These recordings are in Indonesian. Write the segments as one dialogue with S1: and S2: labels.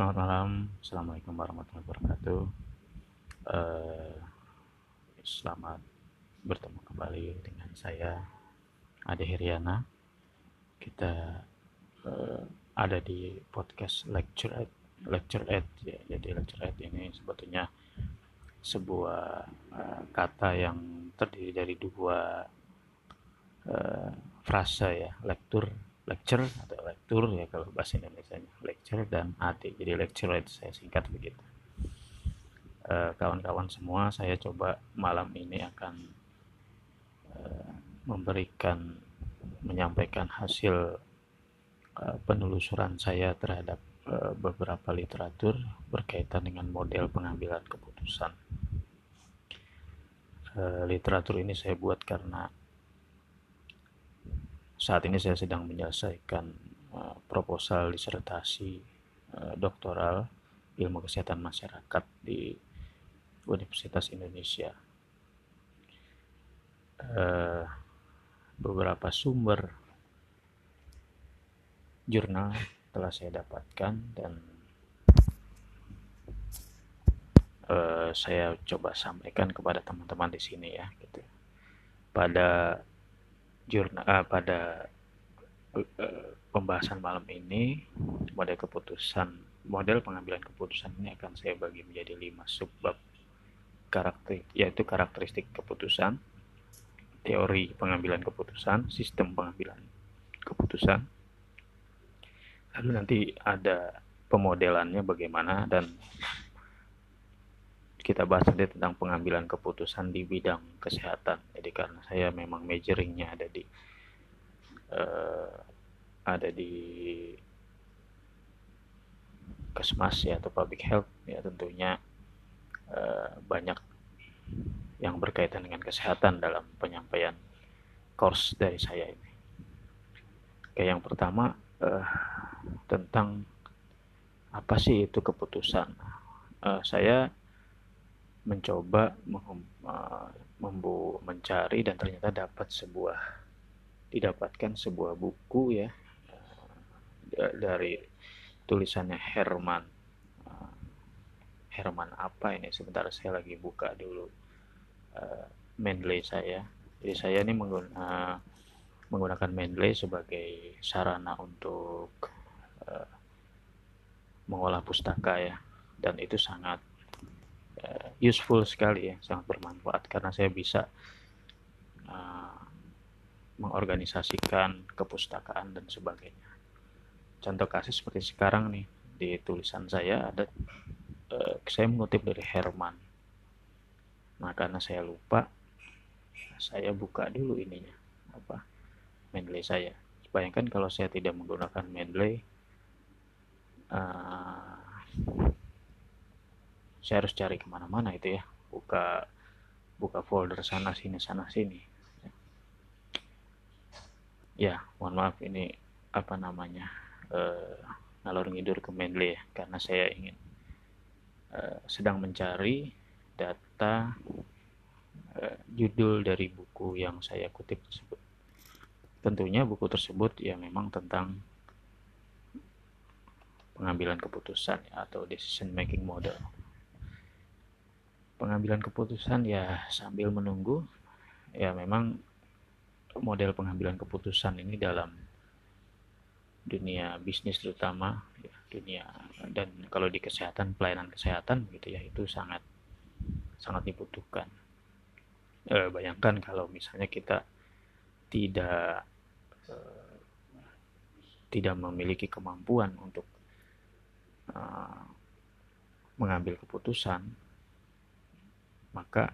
S1: Selamat malam, Assalamualaikum warahmatullahi wabarakatuh. Uh, selamat bertemu kembali dengan saya, Ade Heriana. Kita uh, ada di podcast Lecture Ed, Lecture Ed, ya. Jadi Lecture Ed ini sebetulnya sebuah uh, kata yang terdiri dari dua uh, frase ya, lektur lecture atau lektur ya kalau bahasa Indonesia lecture dan AT jadi lecture itu saya singkat begitu. Eh, kawan-kawan semua saya coba malam ini akan uh, memberikan menyampaikan hasil uh, penelusuran saya terhadap beberapa literatur berkaitan dengan model pengambilan keputusan. Literatur ini saya buat karena saat ini saya sedang menyelesaikan uh, proposal disertasi uh, doktoral ilmu kesehatan masyarakat di Universitas Indonesia. Uh, beberapa sumber jurnal telah saya dapatkan dan saya coba sampaikan kepada teman-teman di sini ya gitu. Pada jurnal uh, pada uh, pembahasan malam ini model keputusan model pengambilan keputusan ini akan saya bagi menjadi lima subbab karakter yaitu karakteristik keputusan teori pengambilan keputusan sistem pengambilan keputusan. Lalu nanti ada pemodelannya bagaimana dan kita bahas nanti tentang pengambilan keputusan di bidang kesehatan. Jadi karena saya memang majoringnya ada di uh, ada di kesmas ya atau public health ya tentunya uh, banyak yang berkaitan dengan kesehatan dalam penyampaian course dari saya ini. Oke, yang pertama uh, tentang apa sih itu keputusan. Uh, saya mencoba membu mencari dan ternyata dapat sebuah didapatkan sebuah buku ya dari tulisannya Herman Herman apa ini? Sebentar saya lagi buka dulu uh, Mendeley saya. Jadi saya ini mengguna, menggunakan Mendeley sebagai sarana untuk uh, mengolah pustaka ya. Dan itu sangat useful sekali ya sangat bermanfaat karena saya bisa uh, mengorganisasikan kepustakaan dan sebagainya. Contoh kasus seperti sekarang nih di tulisan saya ada uh, saya mengutip dari Herman. Nah karena saya lupa saya buka dulu ininya apa Mendeley saya. Bayangkan kalau saya tidak menggunakan Mendeley uh, saya harus cari ke mana-mana itu ya. Buka buka folder sana sini sana sini. Ya mohon maaf ini apa namanya uh, ngidur ke Mendeley ya karena saya ingin uh, sedang mencari data uh, judul dari buku yang saya kutip tersebut. Tentunya buku tersebut ya memang tentang pengambilan keputusan atau decision making model pengambilan keputusan ya sambil menunggu. Ya memang model pengambilan keputusan ini dalam dunia bisnis terutama ya, dunia dan kalau di kesehatan pelayanan kesehatan gitu ya itu sangat sangat dibutuhkan. E, bayangkan kalau misalnya kita tidak e, tidak memiliki kemampuan untuk e, mengambil keputusan maka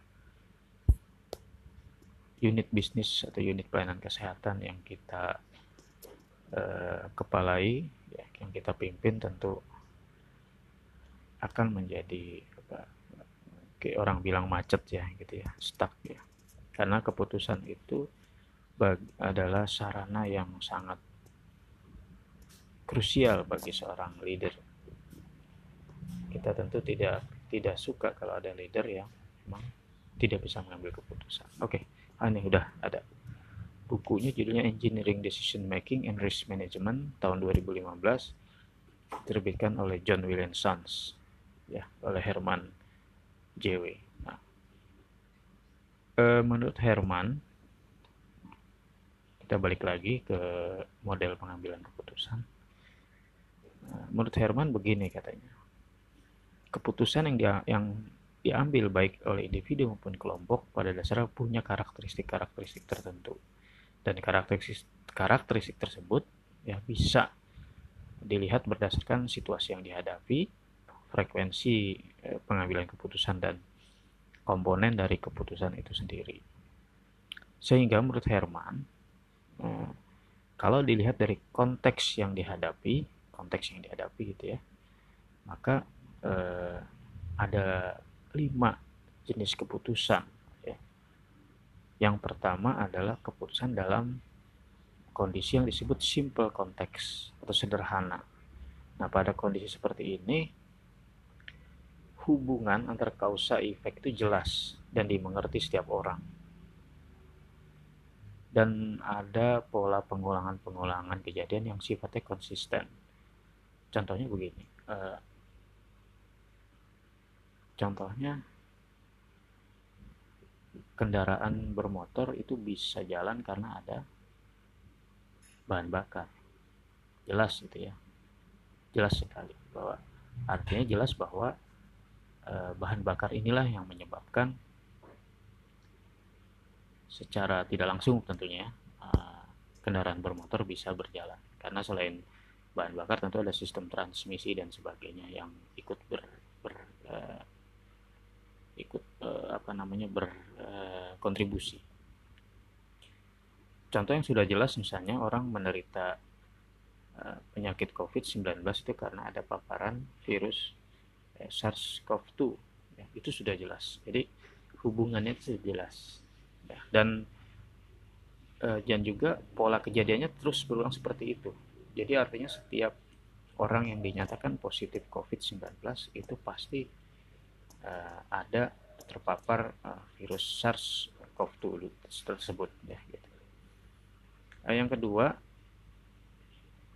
S1: unit bisnis atau unit pelayanan kesehatan yang kita uh, kepalai, ya, yang kita pimpin tentu akan menjadi apa, kayak orang bilang macet ya, gitu ya, stuck ya. Karena keputusan itu bag, adalah sarana yang sangat krusial bagi seorang leader. Kita tentu tidak tidak suka kalau ada leader yang memang tidak bisa mengambil keputusan. Oke, okay. ah, ini udah ada bukunya judulnya Engineering Decision Making and Risk Management tahun 2015 diterbitkan oleh John William Sons ya oleh Herman JW. Nah, e, menurut Herman kita balik lagi ke model pengambilan keputusan. Nah, menurut Herman begini katanya, keputusan yang dia, yang diambil baik oleh individu maupun kelompok pada dasarnya punya karakteristik-karakteristik tertentu. Dan karakteristik karakteristik tersebut ya bisa dilihat berdasarkan situasi yang dihadapi frekuensi eh, pengambilan keputusan dan komponen dari keputusan itu sendiri. Sehingga menurut Herman eh, kalau dilihat dari konteks yang dihadapi konteks yang dihadapi gitu ya maka eh, ada lima jenis keputusan. Ya. Yang pertama adalah keputusan dalam kondisi yang disebut simple konteks atau sederhana. Nah, pada kondisi seperti ini, hubungan antara kausa efek itu jelas dan dimengerti setiap orang. Dan ada pola pengulangan-pengulangan kejadian yang sifatnya konsisten. Contohnya begini, uh, Contohnya kendaraan bermotor itu bisa jalan karena ada bahan bakar. Jelas itu ya. Jelas sekali bahwa artinya jelas bahwa e, bahan bakar inilah yang menyebabkan secara tidak langsung tentunya e, kendaraan bermotor bisa berjalan karena selain bahan bakar tentu ada sistem transmisi dan sebagainya yang ikut ber, ber e, ikut uh, apa namanya berkontribusi. Uh, Contoh yang sudah jelas misalnya orang menderita uh, penyakit COVID-19 itu karena ada paparan virus eh, SARS-CoV-2 ya, itu sudah jelas. Jadi hubungannya itu jelas. Ya, dan uh, dan juga pola kejadiannya terus berulang seperti itu. Jadi artinya setiap orang yang dinyatakan positif COVID-19 itu pasti uh, ada terpapar uh, virus SARS-CoV-2 tersebut ya gitu. Uh, yang kedua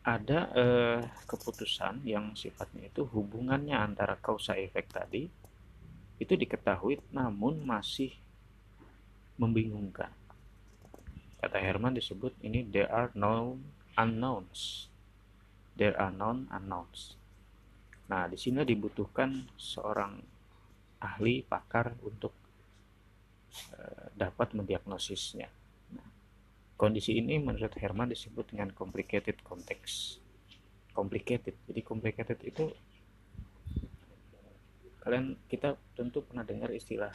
S1: ada uh, keputusan yang sifatnya itu hubungannya antara kausa efek tadi itu diketahui namun masih membingungkan. Kata Herman disebut ini there are no unknowns. There are known unknowns. Nah, di sini dibutuhkan seorang ahli pakar untuk uh, dapat mendiagnosisnya. Nah, kondisi ini menurut Herman disebut dengan complicated context. Complicated. Jadi complicated itu kalian kita tentu pernah dengar istilah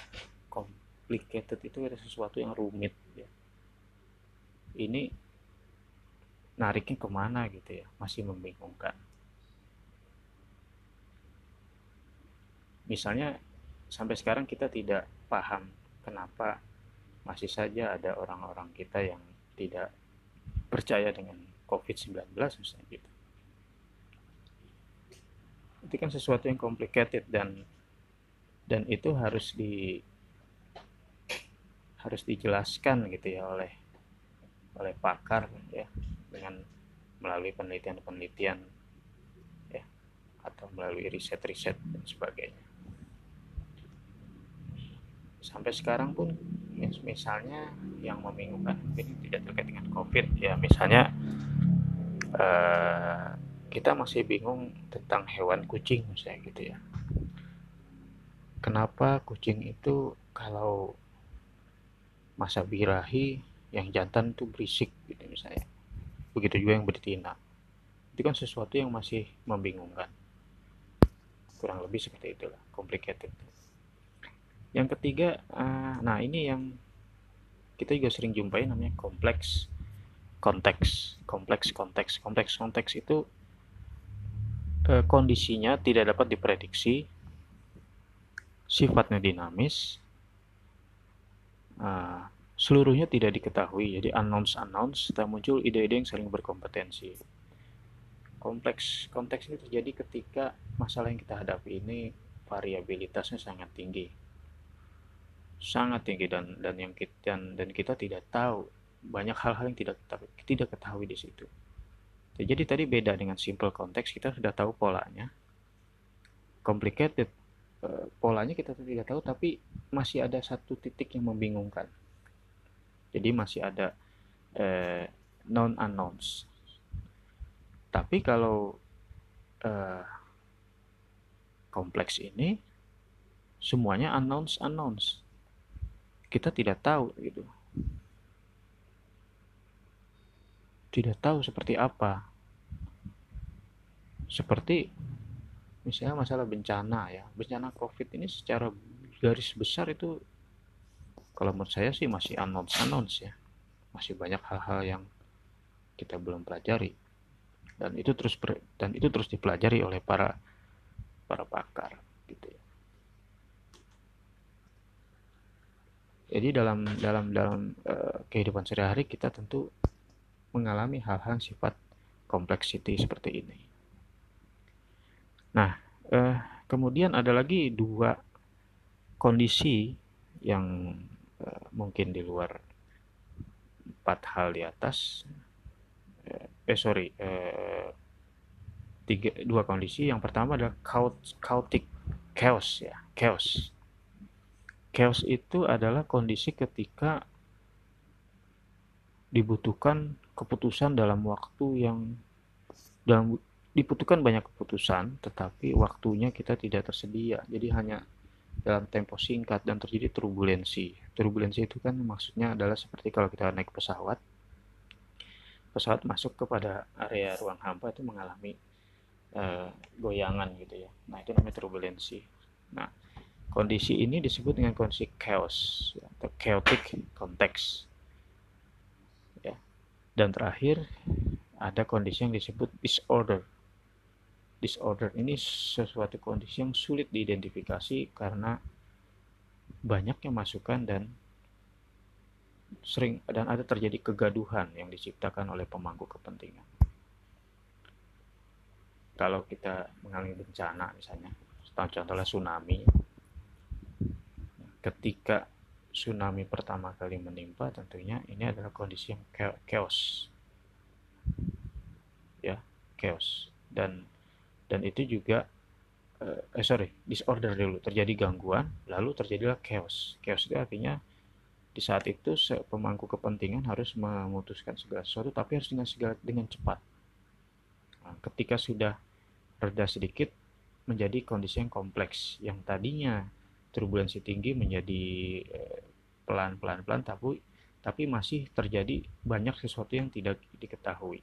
S1: complicated itu ada sesuatu yang rumit ya. Ini nariknya ke mana gitu ya masih membingungkan misalnya sampai sekarang kita tidak paham kenapa masih saja ada orang-orang kita yang tidak percaya dengan COVID-19 misalnya gitu. Itu kan sesuatu yang complicated dan dan itu harus di harus dijelaskan gitu ya oleh oleh pakar ya dengan melalui penelitian-penelitian ya atau melalui riset-riset dan sebagainya sampai sekarang pun misalnya yang membingungkan mungkin tidak terkait dengan covid ya misalnya uh, kita masih bingung tentang hewan kucing misalnya gitu ya. Kenapa kucing itu kalau masa birahi yang jantan itu berisik gitu misalnya. Begitu juga yang betina. Itu kan sesuatu yang masih membingungkan. Kurang lebih seperti itulah complicated yang ketiga uh, nah ini yang kita juga sering jumpai namanya kompleks konteks. Kompleks konteks. Kompleks konteks itu uh, kondisinya tidak dapat diprediksi. Sifatnya dinamis. Uh, seluruhnya tidak diketahui. Jadi announce announce setelah muncul ide-ide yang saling berkompetensi. Kompleks konteks ini terjadi ketika masalah yang kita hadapi ini variabilitasnya sangat tinggi sangat tinggi dan dan yang kita dan, dan kita tidak tahu banyak hal-hal yang tidak tidak ketahui di situ Jadi tadi beda dengan simple konteks, kita sudah tahu polanya. Complicated, eh, polanya kita tidak tahu, tapi masih ada satu titik yang membingungkan. Jadi masih ada eh, non unknowns. Tapi kalau eh, kompleks ini semuanya unknowns unknowns. Kita tidak tahu gitu. tidak tahu seperti apa. Seperti misalnya masalah bencana ya, bencana COVID ini secara garis besar itu kalau menurut saya sih masih announce announce ya, masih banyak hal-hal yang kita belum pelajari dan itu terus ber, dan itu terus dipelajari oleh para para pakar gitu ya. Jadi dalam dalam dalam uh, kehidupan sehari-hari kita tentu mengalami hal-hal sifat complexity seperti ini. Nah, eh, kemudian ada lagi dua kondisi yang eh, mungkin di luar empat hal di atas. Eh sorry, eh, tiga dua kondisi. Yang pertama adalah chaotic chaos ya, chaos. Chaos itu adalah kondisi ketika dibutuhkan keputusan dalam waktu yang dalam dibutuhkan banyak keputusan tetapi waktunya kita tidak tersedia. Jadi hanya dalam tempo singkat dan terjadi turbulensi. Turbulensi itu kan maksudnya adalah seperti kalau kita naik pesawat pesawat masuk kepada area ruang hampa itu mengalami uh, goyangan gitu ya. Nah itu namanya turbulensi. Nah kondisi ini disebut dengan kondisi chaos atau chaotic context dan terakhir ada kondisi yang disebut disorder. Disorder ini sesuatu kondisi yang sulit diidentifikasi karena banyaknya masukan dan sering dan ada terjadi kegaduhan yang diciptakan oleh pemangku kepentingan. Kalau kita mengalami bencana misalnya, contohnya tsunami, ketika tsunami pertama kali menimpa tentunya ini adalah kondisi yang chaos. Ya chaos. Dan dan itu juga eh, eh sorry disorder dulu terjadi gangguan lalu terjadilah chaos. Chaos itu artinya di saat itu pemangku kepentingan harus memutuskan segala sesuatu tapi harus dengan segala dengan cepat. Nah, ketika sudah reda sedikit menjadi kondisi yang kompleks yang tadinya turbulensi tinggi menjadi pelan-pelan pelan tapi tapi masih terjadi banyak sesuatu yang tidak diketahui.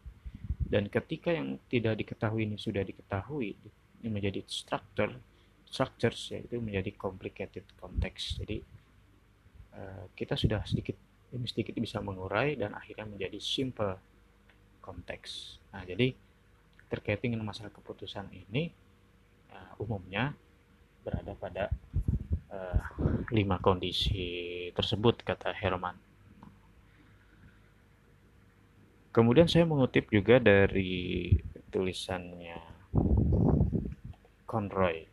S1: Dan ketika yang tidak diketahui ini sudah diketahui, ini menjadi structure, structures yaitu menjadi complicated context. Jadi uh, kita sudah sedikit ini sedikit bisa mengurai dan akhirnya menjadi simple context. Nah, jadi terkait dengan masalah keputusan ini uh, umumnya berada pada uh, lima kondisi tersebut kata Herman. Kemudian saya mengutip juga dari tulisannya Conroy.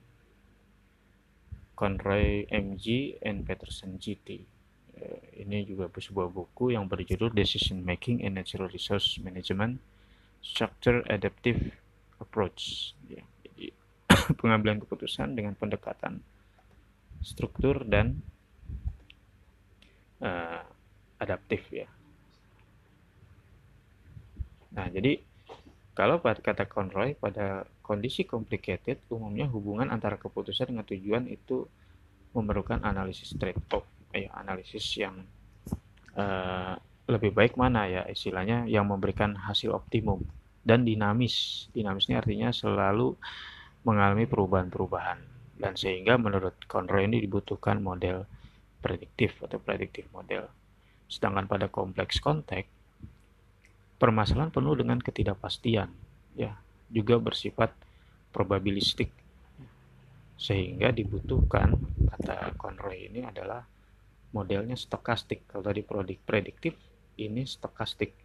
S1: Conroy MG and Peterson GT. Eh, ini juga sebuah buku yang berjudul Decision Making in Natural Resource Management Structure Adaptive Approach. Ya, jadi pengambilan keputusan dengan pendekatan struktur dan uh, adaptif ya. Nah, jadi kalau kata Conroy pada kondisi complicated umumnya hubungan antara keputusan dengan tujuan itu memerlukan analisis trade-off, ya analisis yang uh, lebih baik mana ya istilahnya yang memberikan hasil optimum dan dinamis. Dinamis ini artinya selalu mengalami perubahan-perubahan dan sehingga menurut Conroy ini dibutuhkan model prediktif atau prediktif model. Sedangkan pada kompleks konteks permasalahan penuh dengan ketidakpastian ya, juga bersifat probabilistik. Sehingga dibutuhkan kata Conroy ini adalah modelnya stokastik. Kalau tadi prediktif ini stokastik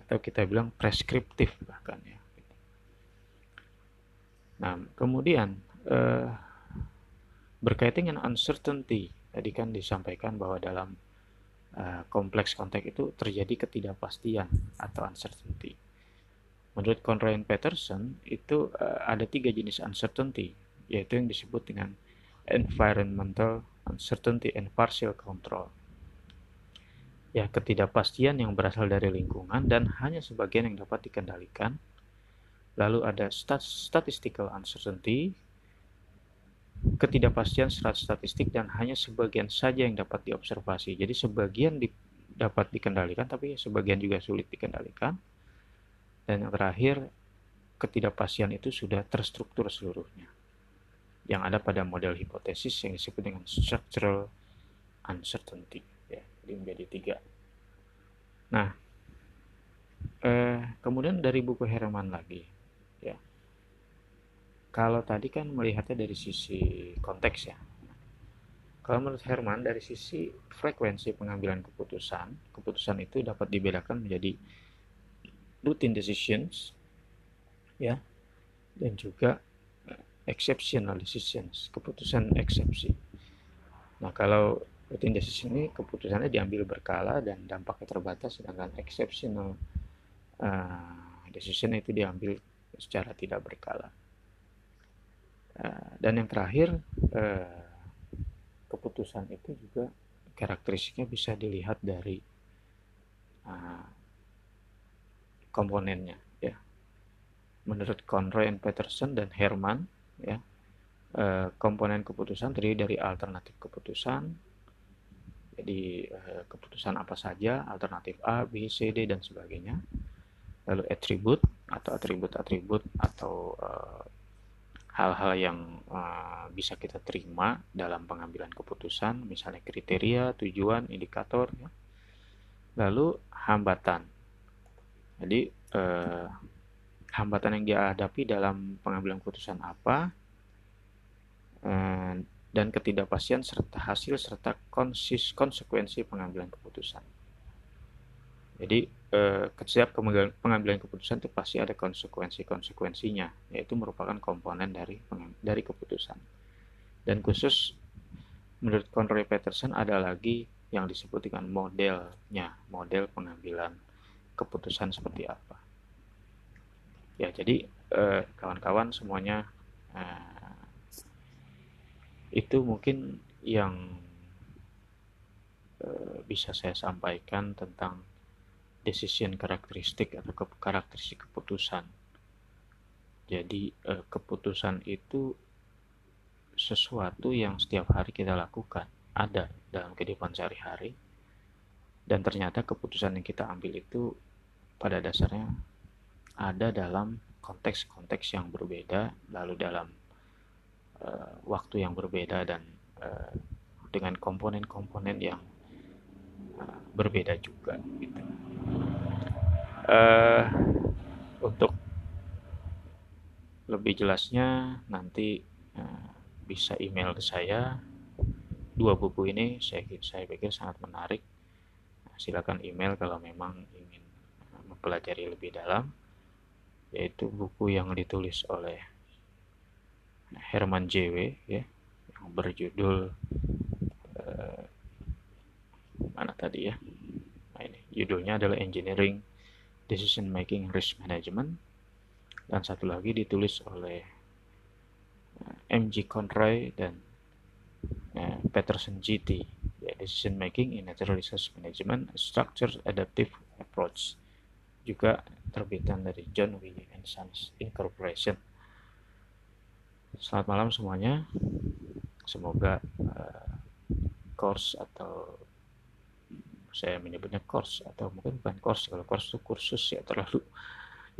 S1: atau kita bilang preskriptif bahkan ya. Nah, kemudian uh, berkaitan dengan uncertainty tadi kan disampaikan bahwa dalam uh, kompleks konteks itu terjadi ketidakpastian atau uncertainty Menurut Conroy Peterson itu uh, ada tiga jenis uncertainty, yaitu yang disebut dengan environmental uncertainty and partial control. Ya, ketidakpastian yang berasal dari lingkungan dan hanya sebagian yang dapat dikendalikan. Lalu ada statistical uncertainty, ketidakpastian serat statistik dan hanya sebagian saja yang dapat diobservasi. Jadi sebagian di, dapat dikendalikan tapi sebagian juga sulit dikendalikan. Dan yang terakhir, ketidakpastian itu sudah terstruktur seluruhnya. Yang ada pada model hipotesis yang disebut dengan structural uncertainty. Ya, jadi menjadi tiga. Nah, eh, kemudian dari buku Herman lagi, kalau tadi kan melihatnya dari sisi konteks ya. Kalau menurut Herman dari sisi frekuensi pengambilan keputusan, keputusan itu dapat dibedakan menjadi routine decisions ya dan juga eh, exceptional decisions, keputusan eksepsi. Nah, kalau routine decision ini keputusannya diambil berkala dan dampaknya terbatas sedangkan exceptional uh, decision itu diambil secara tidak berkala. Eh, dan yang terakhir eh, keputusan itu juga karakteristiknya bisa dilihat dari eh, komponennya ya. Menurut Conroy and Peterson dan Herman ya komponen keputusan terdiri dari alternatif keputusan jadi keputusan apa saja alternatif A B C D dan sebagainya lalu atribut atau atribut-atribut atau hal-hal yang uh, bisa kita terima dalam pengambilan keputusan, misalnya kriteria, tujuan, indikator, ya. lalu hambatan. Jadi uh, hambatan yang dihadapi dalam pengambilan keputusan apa uh, dan ketidakpastian serta hasil serta konsis konsekuensi pengambilan keputusan. Jadi eh, setiap pengambilan keputusan itu pasti ada konsekuensi-konsekuensinya, yaitu merupakan komponen dari dari keputusan. Dan khusus menurut Conroy Peterson ada lagi yang disebut dengan modelnya, model pengambilan keputusan seperti apa. Ya, jadi eh, kawan-kawan semuanya eh, itu mungkin yang eh, bisa saya sampaikan tentang decision karakteristik atau ke karakteristik keputusan. Jadi eh, keputusan itu sesuatu yang setiap hari kita lakukan, ada dalam kehidupan sehari-hari. Dan ternyata keputusan yang kita ambil itu pada dasarnya ada dalam konteks-konteks yang berbeda, lalu dalam uh, waktu yang berbeda dan uh, dengan komponen-komponen yang uh, berbeda juga gitu uh, untuk lebih jelasnya nanti uh, bisa email ke saya. Dua buku ini saya saya pikir sangat menarik. Silakan email kalau memang ingin mempelajari lebih dalam yaitu buku yang ditulis oleh Herman JW ya yang berjudul mana tadi ya? Nah ini judulnya adalah Engineering Decision Making Risk Management. Dan satu lagi ditulis oleh eh, MG Conroy dan uh, Peterson GT ya, Decision Making in Natural Resource Management Structured Adaptive Approach. Juga terbitan dari John W. and Sons Incorporation. Selamat malam semuanya. Semoga uh, course atau saya menyebutnya course atau mungkin bukan course kalau course itu kursus ya terlalu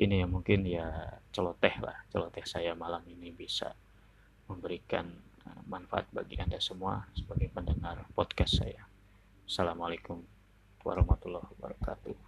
S1: ini ya mungkin ya celoteh lah. Celoteh saya malam ini bisa memberikan eh, manfaat bagi anda semua sebagai pendengar podcast saya. Assalamualaikum warahmatullahi wabarakatuh